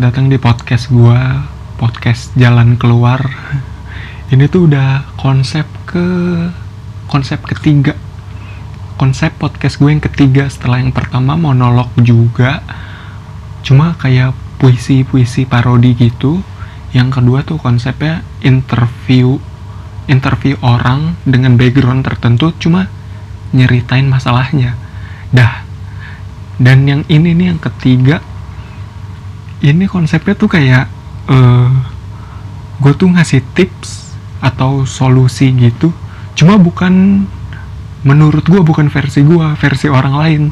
datang di podcast gua, podcast Jalan Keluar. Ini tuh udah konsep ke konsep ketiga, konsep podcast gue yang ketiga setelah yang pertama monolog juga, cuma kayak puisi-puisi parodi gitu. Yang kedua tuh konsepnya interview, interview orang dengan background tertentu, cuma nyeritain masalahnya. Dah, dan yang ini nih yang ketiga ini konsepnya tuh kayak uh, gue tuh ngasih tips atau solusi gitu. Cuma bukan menurut gue bukan versi gue versi orang lain.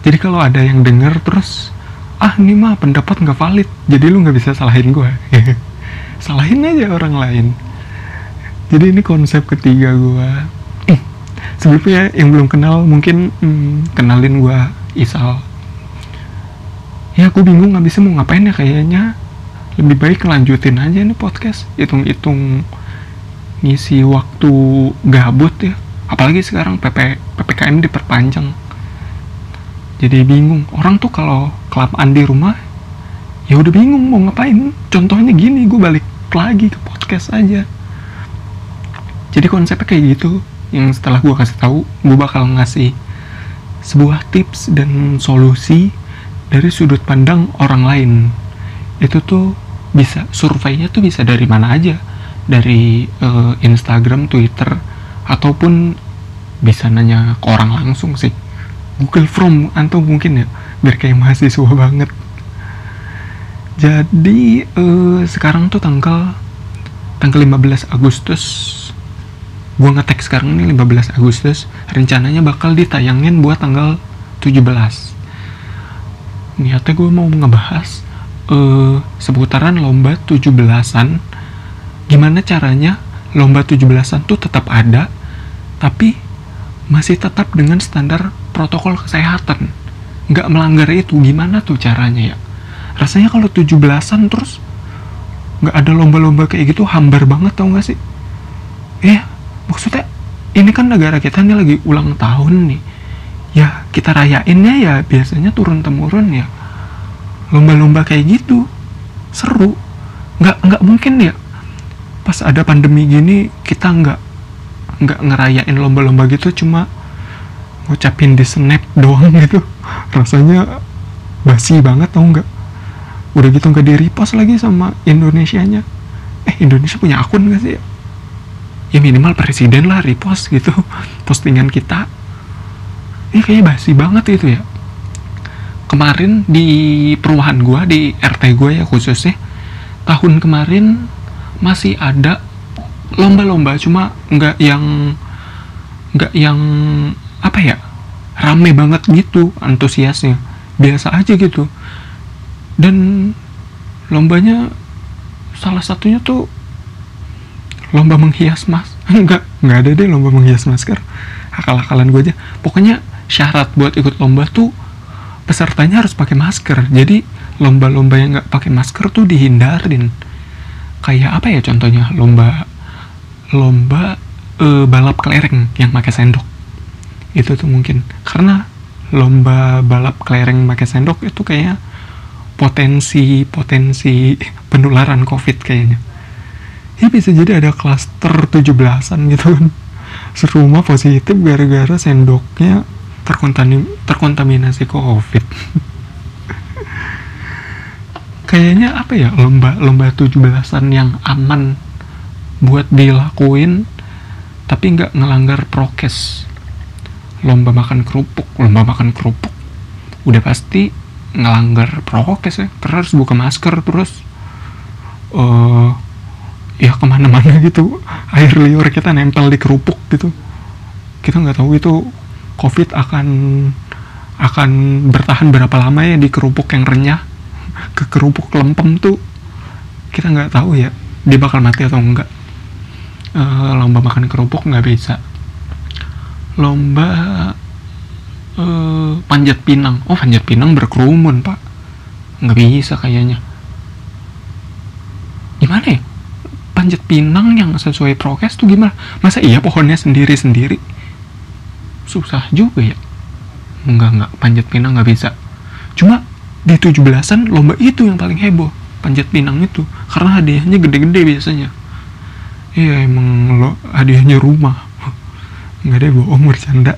Jadi kalau ada yang denger terus ah ini mah pendapat nggak valid jadi lu nggak bisa salahin gue salahin aja orang lain. Jadi ini konsep ketiga gue sebelumnya yang belum kenal mungkin hmm, kenalin gue Isal ya aku bingung nggak bisa mau ngapain ya kayaknya. Lebih baik lanjutin aja nih podcast. Hitung-hitung ngisi waktu gabut ya. Apalagi sekarang PP, PPKM diperpanjang. Jadi bingung. Orang tuh kalau kelamaan di rumah ya udah bingung mau ngapain. Contohnya gini gue balik lagi ke podcast aja. Jadi konsepnya kayak gitu. Yang setelah gue kasih tahu gue bakal ngasih sebuah tips dan solusi dari sudut pandang orang lain. Itu tuh bisa surveinya tuh bisa dari mana aja? Dari uh, Instagram, Twitter ataupun bisa nanya ke orang langsung sih. Google From atau mungkin ya biar kayak mahasiswa banget. Jadi uh, sekarang tuh tanggal tanggal 15 Agustus. Gua ngetek sekarang ini 15 Agustus. Rencananya bakal ditayangin buat tanggal 17 niatnya gue mau ngebahas uh, seputaran lomba 17-an gimana caranya lomba 17-an tuh tetap ada tapi masih tetap dengan standar protokol kesehatan. Nggak melanggar itu gimana tuh caranya ya? Rasanya kalau 17-an terus nggak ada lomba-lomba kayak gitu hambar banget tau gak sih? Eh maksudnya ini kan negara kita ini lagi ulang tahun nih ya kita rayainnya ya biasanya turun temurun ya. Lomba-lomba kayak gitu seru. Nggak nggak mungkin ya. Pas ada pandemi gini kita nggak nggak ngerayain lomba-lomba gitu cuma ngucapin di snap doang gitu. Rasanya basi banget tau nggak? Udah gitu nggak di repost lagi sama Indonesianya. Eh Indonesia punya akun gak sih ya minimal presiden lah repost gitu. Postingan kita ini kayaknya basi banget itu ya. Kemarin di perumahan gue di RT gue ya khususnya tahun kemarin masih ada lomba-lomba cuma nggak yang nggak yang apa ya rame banget gitu antusiasnya. Biasa aja gitu. Dan lombanya salah satunya tuh lomba menghias mas. Enggak nggak ada deh lomba menghias masker. Akal-akalan gue aja. Pokoknya syarat buat ikut lomba tuh pesertanya harus pakai masker. Jadi lomba-lomba yang nggak pakai masker tuh dihindarin. Kayak apa ya contohnya? Lomba lomba uh, balap kelereng yang pakai sendok. Itu tuh mungkin. Karena lomba balap kelereng pakai sendok itu kayak potensi potensi penularan covid kayaknya. Ya bisa jadi ada klaster 17-an gitu kan. Serumah positif gara-gara sendoknya terkontaminasi covid. Kayaknya apa ya lomba lomba tujuh belasan yang aman buat dilakuin tapi nggak ngelanggar prokes. Lomba makan kerupuk lomba makan kerupuk udah pasti ngelanggar prokes ya. Karena harus buka masker terus. Uh, ya ke mana-mana gitu. Air liur kita nempel di kerupuk gitu. Kita nggak tahu itu COVID akan akan bertahan berapa lama ya di kerupuk yang renyah? Ke kerupuk lempem tuh kita nggak tahu ya dia bakal mati atau enggak. Uh, lomba makan kerupuk nggak bisa. Lomba uh, panjat pinang. Oh panjat pinang berkerumun pak. Nggak bisa kayaknya. Gimana ya? Panjat pinang yang sesuai prokes tuh gimana? Masa iya pohonnya sendiri sendiri susah juga ya. Enggak enggak panjat pinang nggak bisa. Cuma di 17-an lomba itu yang paling heboh panjat pinang itu. Karena hadiahnya gede-gede biasanya. Iya emang lo hadiahnya rumah. Nggak deh bohong bercanda.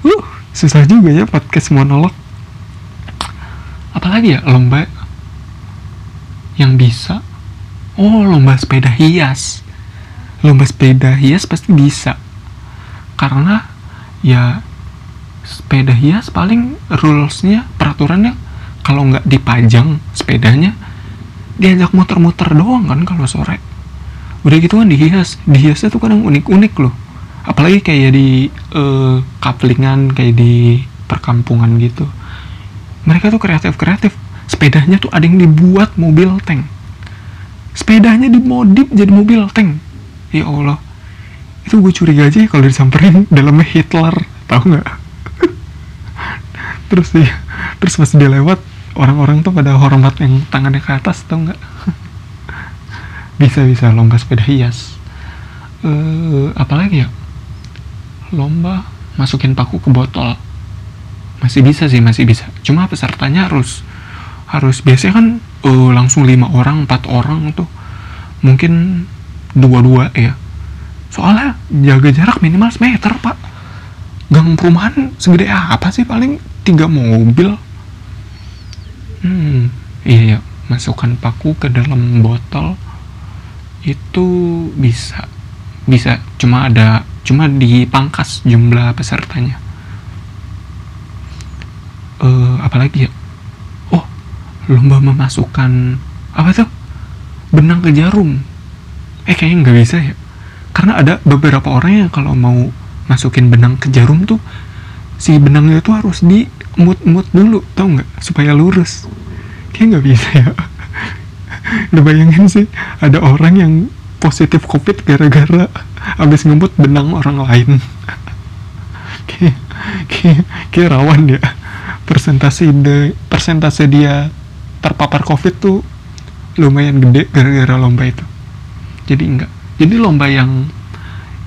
Uh susah juga ya podcast monolog. Apalagi ya lomba yang bisa. Oh lomba sepeda hias. Lomba sepeda hias pasti bisa. Karena ya sepeda hias paling rulesnya peraturannya kalau nggak dipajang sepedanya diajak muter-muter doang kan kalau sore. Udah gitu kan dihias dihiasnya tuh kadang unik-unik loh. Apalagi kayak di uh, kayak di perkampungan gitu. Mereka tuh kreatif-kreatif. Sepedanya tuh ada yang dibuat mobil tank. Sepedanya dimodif jadi mobil tank. Ya Allah itu gue curiga aja ya kalau disamperin dalamnya Hitler tahu nggak? Terus dia terus pas dia lewat orang-orang tuh pada hormat yang tangannya ke atas tau nggak? Bisa bisa lomba sepeda hias. Uh, apalagi ya? Lomba masukin paku ke botol. Masih bisa sih masih bisa. Cuma pesertanya harus harus biasanya kan uh, langsung lima orang empat orang tuh. Mungkin dua-dua ya soalnya jaga jarak minimal semeter pak. Gang perumahan segede apa sih? Paling tiga mobil. Hmm iya ya masukkan paku ke dalam botol. Itu bisa. Bisa. Cuma ada cuma dipangkas jumlah pesertanya. Uh, apalagi ya? Oh lomba memasukkan apa tuh? Benang ke jarum. Eh kayaknya nggak bisa ya karena ada beberapa orang yang kalau mau masukin benang ke jarum tuh si benangnya itu harus di mut-mut dulu tau nggak? Supaya lurus. Kayak nggak bisa ya? Udah bayangin sih ada orang yang positif covid gara-gara habis ngemut benang orang lain. Kayak, kayak, kayak rawan ya. Persentase de, persentase dia terpapar covid tuh lumayan gede gara-gara lomba itu. Jadi enggak jadi lomba yang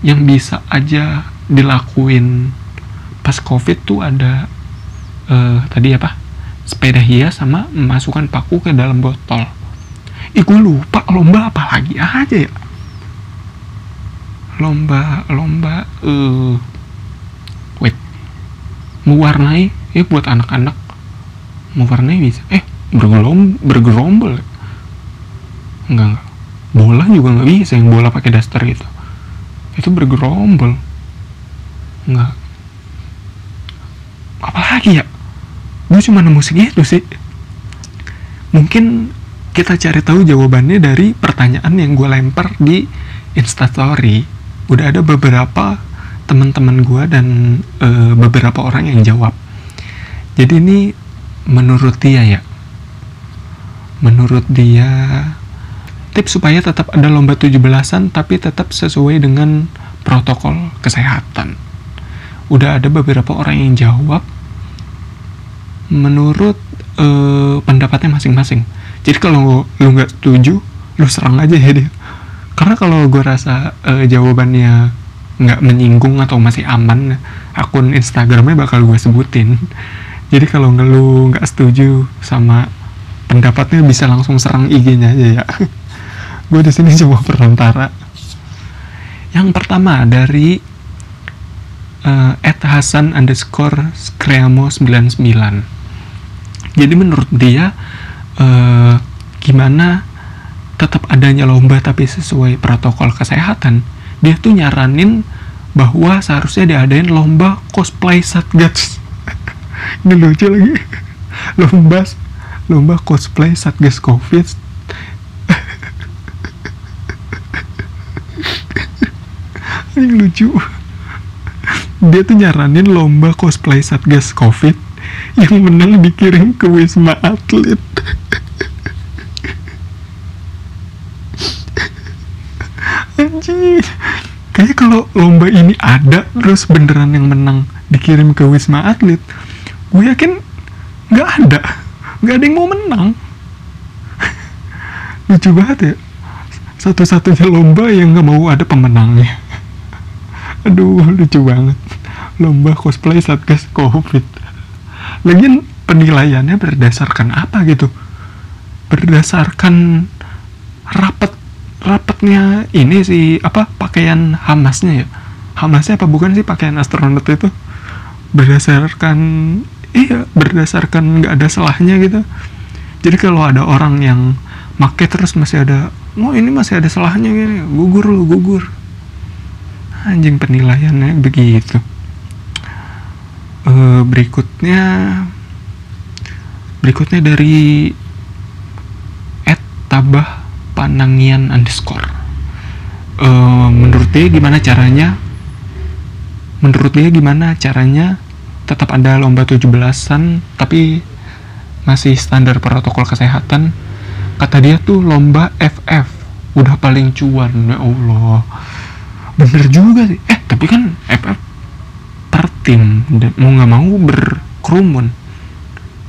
yang bisa aja dilakuin pas covid tuh ada uh, tadi apa? Sepeda hias sama memasukkan paku ke dalam botol. Ih gue lupa lomba apa lagi aja ya. Lomba lomba uh, wait. Mewarnai ya buat anak-anak. Mewarnai bisa. Eh bergelom bergerombol. Enggak enggak bola juga nggak bisa yang bola pakai daster gitu. Itu bergerombol. Enggak apalagi ya? Gue cuma nemu segitu sih. Mungkin kita cari tahu jawabannya dari pertanyaan yang gue lempar di instastory. Udah ada beberapa teman-teman gue dan uh, beberapa orang yang jawab. Jadi ini menurut dia ya. Menurut dia tips supaya tetap ada lomba 17-an tapi tetap sesuai dengan protokol kesehatan. Udah ada beberapa orang yang jawab. Menurut uh, pendapatnya masing-masing. Jadi kalau lu nggak setuju lu serang aja ya dia karena kalau gue rasa uh, jawabannya nggak menyinggung atau masih aman akun Instagramnya bakal gue sebutin. Jadi kalau lu nggak setuju sama pendapatnya bisa langsung serang IG-nya aja ya gue di sini cuma perantara. Yang pertama dari uh, Hasan underscore Skreamo 99 jadi menurut dia uh, gimana tetap adanya lomba tapi sesuai protokol kesehatan dia tuh nyaranin bahwa seharusnya diadain lomba cosplay satgas. Ini lucu lagi. Lomba lomba cosplay satgas covid ini lucu. Dia tuh nyaranin lomba cosplay satgas covid yang menang dikirim ke wisma atlet. Anjing. Kayaknya kalau lomba ini ada terus beneran yang menang dikirim ke wisma atlet gue yakin nggak ada. Nggak ada yang mau menang. Lucu banget ya. Satu-satunya lomba yang nggak mau ada pemenangnya aduh lucu banget. Lomba cosplay satgas covid. Lagian penilaiannya berdasarkan apa gitu? Berdasarkan rapat rapatnya ini sih apa pakaian Hamasnya ya? Hamasnya apa bukan sih pakaian astronot itu? Berdasarkan iya berdasarkan nggak ada salahnya gitu. Jadi kalau ada orang yang make terus masih ada oh ini masih ada salahnya gini gugur lu gugur anjing penilaiannya begitu. Uh, berikutnya berikutnya dari at tabah panangian underscore. Uh, menurut dia gimana caranya? Menurut dia gimana caranya? Tetap ada lomba 17-an tapi masih standar protokol kesehatan. Kata dia tuh lomba FF udah paling cuan ya Allah bener juga sih. Eh tapi kan FF per tim mau nggak mau berkerumun.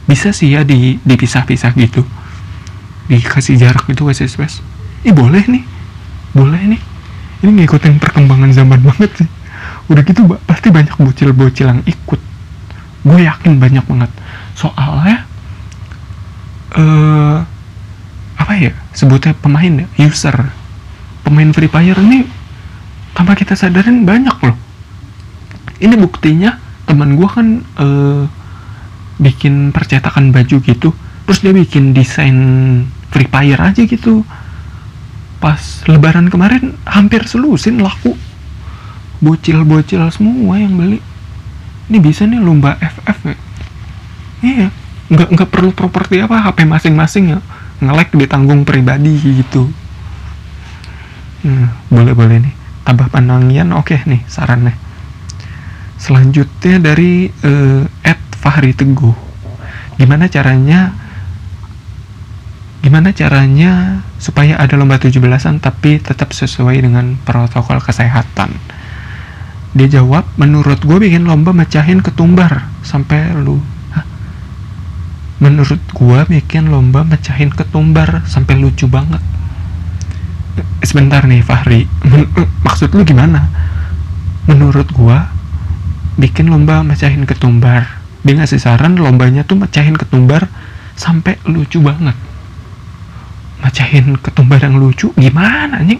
Bisa sih ya di dipisah-pisah gitu. Dikasih jarak gitu space space ih boleh nih. Boleh nih. Ini ngikutin perkembangan zaman banget sih. Udah gitu pasti banyak bocil-bocil yang ikut. Gue yakin banyak banget. Soalnya eh uh, apa ya? Sebutnya pemain ya? User. Pemain Free Fire ini tanpa kita sadarin banyak loh. Ini buktinya teman gue kan uh, bikin percetakan baju gitu. Terus dia bikin desain Free Fire aja gitu. Pas lebaran kemarin hampir selusin laku. Bocil-bocil semua yang beli. Ini bisa nih lomba FF ya? Iya. Nggak nggak perlu properti apa HP masing-masing ya? Nge-like ditanggung pribadi gitu. Hmm, boleh boleh nih tambah pandangian oke okay nih. Sarannya selanjutnya dari uh, Ed Fahri Teguh. Gimana caranya gimana caranya supaya ada lomba 17-an tapi tetap sesuai dengan protokol kesehatan? Dia jawab menurut gue bikin lomba mecahin ketumbar sampai lu. Menurut gue bikin lomba mecahin ketumbar sampai lucu banget. Sebentar nih Fahri maksud lu gimana? Menurut gue bikin lomba mecahin ketumbar. Dia ngasih saran lombanya tuh mecahin ketumbar sampai lucu banget. Mecahin ketumbar yang lucu gimana nih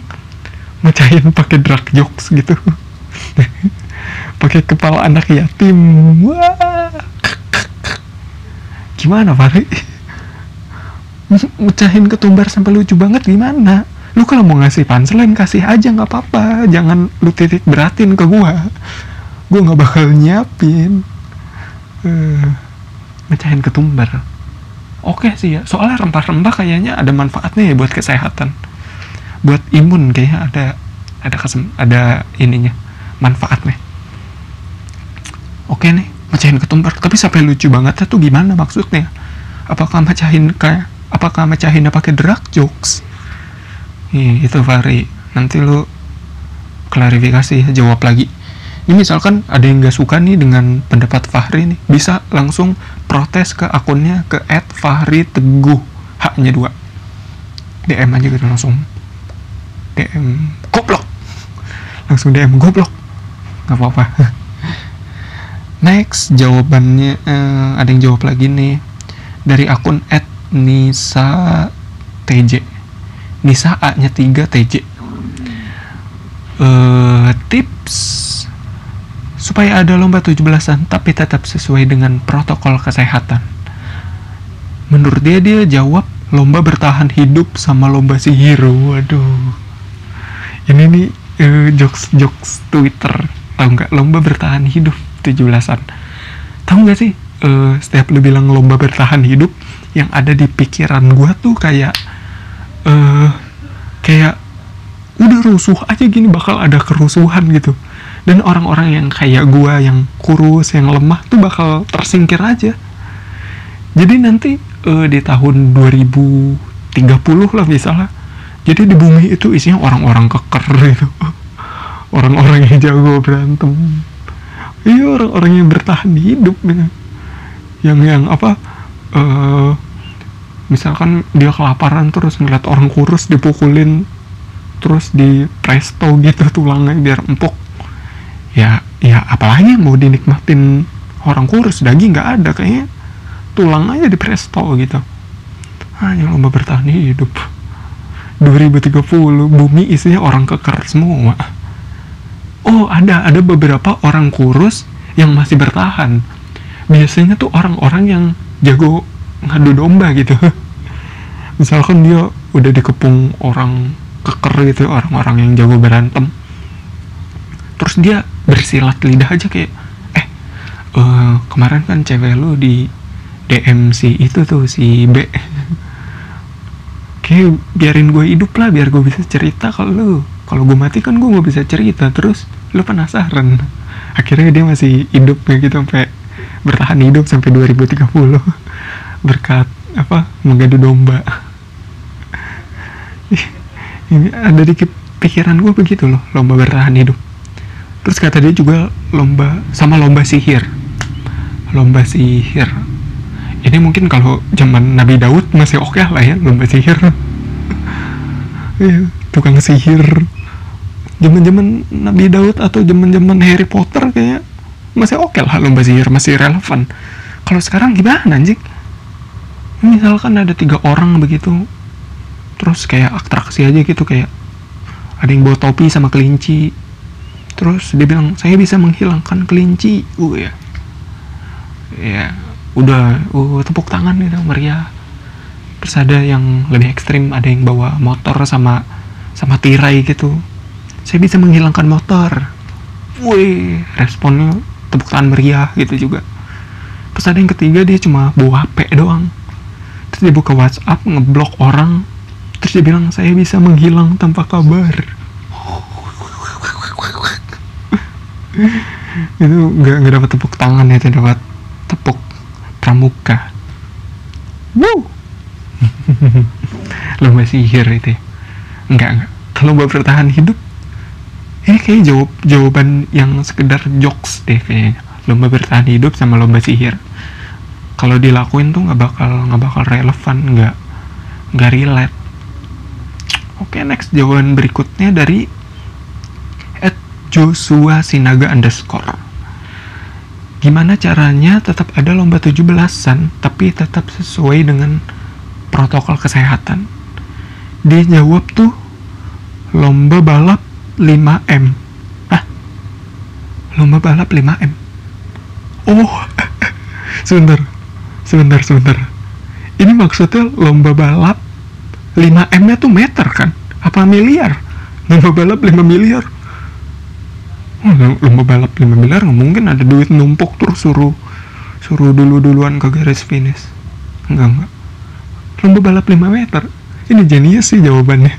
mecahin pakai drag jokes gitu. Pakai kepala anak yatim. Wah. Gimana Fahri? Mecahin ketumbar sampai lucu banget gimana lu kalau mau ngasih punchline kasih aja nggak apa-apa. Jangan lu titik beratin ke gua. Gua nggak bakal nyiapin. Uh, mecahin ketumbar. Oke sih ya soalnya rempah-rempah kayaknya ada manfaatnya ya buat kesehatan. Buat imun kayaknya ada ada kesem ada ininya manfaatnya. Oke nih mecahin ketumbar. Tapi sampai lucu banget tuh gimana maksudnya? Apakah mecahin kayak apakah mecahinnya pakai drag jokes Ih, itu Fahri. Nanti lu klarifikasi jawab lagi. Ini misalkan ada yang gak suka nih dengan pendapat Fahri nih. Bisa langsung protes ke akunnya ke @fahri teguh. Haknya dua. DM aja gitu langsung. DM goblok! Langsung DM goblok! Nggak apa-apa. Next jawabannya uh, ada yang jawab lagi nih. Dari akun @nisa tj nisa a nya 3 tj uh, tips supaya ada lomba 17-an tapi tetap sesuai dengan protokol kesehatan. Menurut dia dia jawab lomba bertahan hidup sama lomba si hero. Waduh. Ini nih uh, jokes-jokes Twitter. Tahu nggak lomba bertahan hidup 17-an? Tahu nggak sih uh, setiap lu bilang lomba bertahan hidup yang ada di pikiran gua tuh kayak uh, kayak udah rusuh aja gini bakal ada kerusuhan gitu. Dan orang-orang yang kayak gua yang kurus yang lemah tuh bakal tersingkir aja. Jadi nanti uh, di tahun 2030 lah misalnya jadi di bumi itu isinya orang-orang keker gitu. Orang-orang yang jago berantem. Iya orang-orang yang bertahan hidup gitu. Yang yang apa uh, misalkan dia kelaparan terus ngeliat orang kurus dipukulin terus di presto gitu tulangnya biar empuk ya ya apalagi mau dinikmatin orang kurus daging nggak ada kayaknya. Tulang aja di presto gitu. Hanya lomba bertahan hidup. 2030 bumi isinya orang keker semua. Oh ada ada beberapa orang kurus yang masih bertahan. Biasanya tuh orang-orang yang jago ngadu domba gitu. Misalkan dia udah dikepung orang keker gitu orang-orang yang jago berantem. Terus dia bersilat lidah aja kayak eh eh, kemarin kan cewek lu di DM si itu tuh si B. Kayak biarin gue hidup lah biar gue bisa cerita kalau lu. Kalau gue mati kan gue nggak bisa cerita terus lu penasaran. Akhirnya dia masih hidup kayak gitu sampai bertahan hidup sampai 2030 berkat apa mengadu domba. Ini ada di pikiran gue begitu loh lomba bertahan hidup. Terus kata dia juga lomba sama lomba sihir. Lomba sihir. Ini mungkin kalau zaman Nabi Daud masih oke lah ya lomba sihir. Iya, tukang sihir. Zaman-zaman Nabi Daud atau zaman-zaman Harry Potter kayak masih oke lah lomba sihir masih relevan. Kalau sekarang gimana anjing misalkan ada tiga orang begitu terus kayak atraksi aja gitu kayak ada yang bawa topi sama kelinci. Terus dia bilang saya bisa menghilangkan kelinci. Uh ya. Ya udah uh tepuk tangan gitu meriah. Terus ada yang lebih ekstrim ada yang bawa motor sama sama tirai gitu. Saya bisa menghilangkan motor. Wih responnya tepuk tangan meriah gitu juga. Terus ada yang ketiga dia cuma bawa HP doang terus dia buka WhatsApp ngeblok orang. Terus dia bilang saya bisa menghilang tanpa kabar. Itu nggak nggak dapat tepuk tangan ya itu dapat tepuk pramuka. Woo! lomba sihir itu. Enggak enggak kalau lomba bertahan hidup. Ini kayak jawab jawaban yang sekedar jokes deh kayaknya. Lomba bertahan hidup sama lomba sihir kalau dilakuin tuh nggak bakal nggak bakal relevan nggak nggak relate. Oke next jawaban berikutnya dari at Joshua Sinaga underscore. Gimana caranya tetap ada lomba 17-an tapi tetap sesuai dengan protokol kesehatan? Dia jawab tuh lomba balap 5M ah lomba balap 5M oh sebentar sebentar sebentar. Ini maksudnya lomba balap 5M nya tuh meter kan? Apa miliar? Lomba balap 5 miliar. Oh, lomba balap 5 miliar nggak mungkin ada duit numpuk terus suruh suruh dulu duluan ke garis finish. Enggak enggak. Lomba balap 5 meter. Ini jenius sih jawabannya.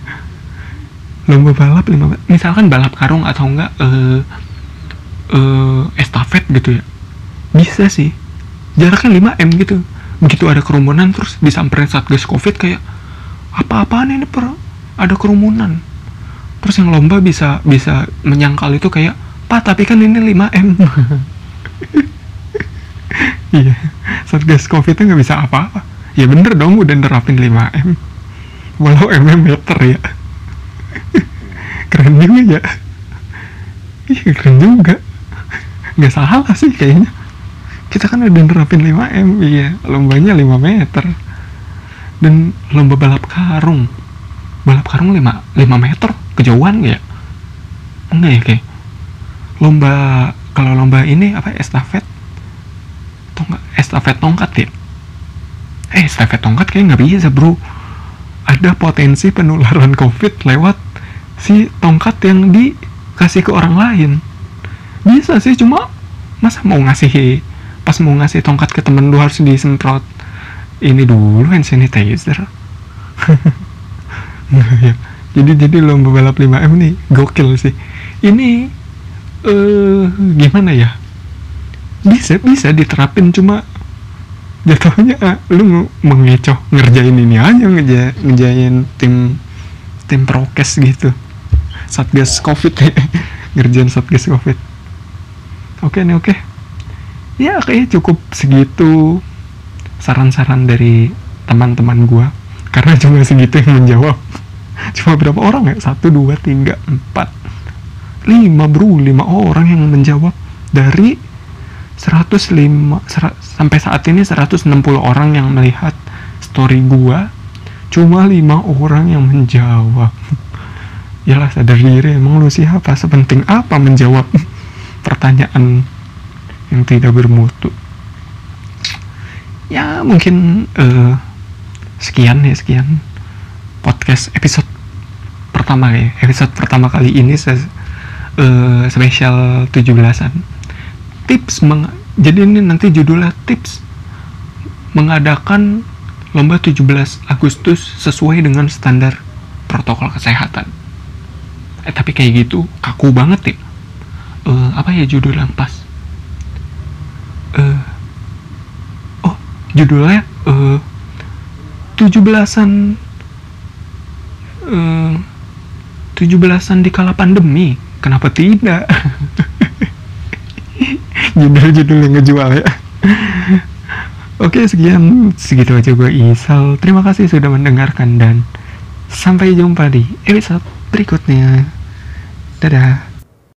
Lomba balap 5 meter. Misalkan balap karung atau enggak eh eh estafet gitu ya. Bisa sih jaraknya 5 m gitu. Begitu ada kerumunan terus disamperin satgas covid kayak apa-apaan ini per? Ada kerumunan. Terus yang lomba bisa bisa menyangkal itu kayak pak tapi kan ini 5 m. Iya. Satgas covid itu nggak bisa apa-apa. Ya bener dong udah nerapin 5 m. Walau m meter ya. Keren juga ya. Iya keren juga. Nggak salah sih kayaknya kita kan udah nerapin 5 m iya. Lombanya 5 meter. Dan lomba balap karung. Balap karung 5, 5 meter? Kejauhan ya? Enggak ya kayak lomba kalau lomba ini apa estafet? Tongkat estafet tongkat ya? Eh estafet tongkat kayak nggak bisa bro. Ada potensi penularan covid lewat si tongkat yang dikasih ke orang lain. Bisa sih cuma masa mau ngasih pas mau ngasih tongkat ke temen lu harus disemprot. Ini dulu hand sanitizer. Nggak ya jadi jadi lomba balap 5M nih gokil sih. Ini eh gimana ya? Bisa bisa diterapin cuma jatuhnya ah, lu mengecoh ngerjain ini aja ngeja, ngejain tim tim prokes gitu. Satgas covid. Ngerjain satgas covid. Oke nih oke ya kayaknya cukup segitu saran-saran dari teman-teman gua. Karena cuma segitu yang menjawab. Cuma berapa orang ya? Satu dua tiga empat. Lima bro. Lima orang yang menjawab. Dari 105 sera- sampai saat ini 160 orang yang melihat story gua cuma lima orang yang menjawab. Yalah sadar diri. Emang lu siapa? Sepenting apa menjawab pertanyaan yang tidak bermutu. Ya mungkin eh, sekian ya sekian podcast episode pertama ya. Episode pertama kali ini se eh, spesial 17-an tips meng jadi ini nanti judulnya tips mengadakan lomba 17 Agustus sesuai dengan standar protokol kesehatan. Eh tapi kayak gitu kaku banget ya. Eh, apa ya judulnya? Pas eh oh judulnya eh 17-an eh 17-an di kala pandemi. Kenapa tidak? Judul-judul yang ngejual ya. Oke sekian. Segitu aja gue Isal. Terima kasih sudah mendengarkan dan Sampai jumpa di episode berikutnya. Dadah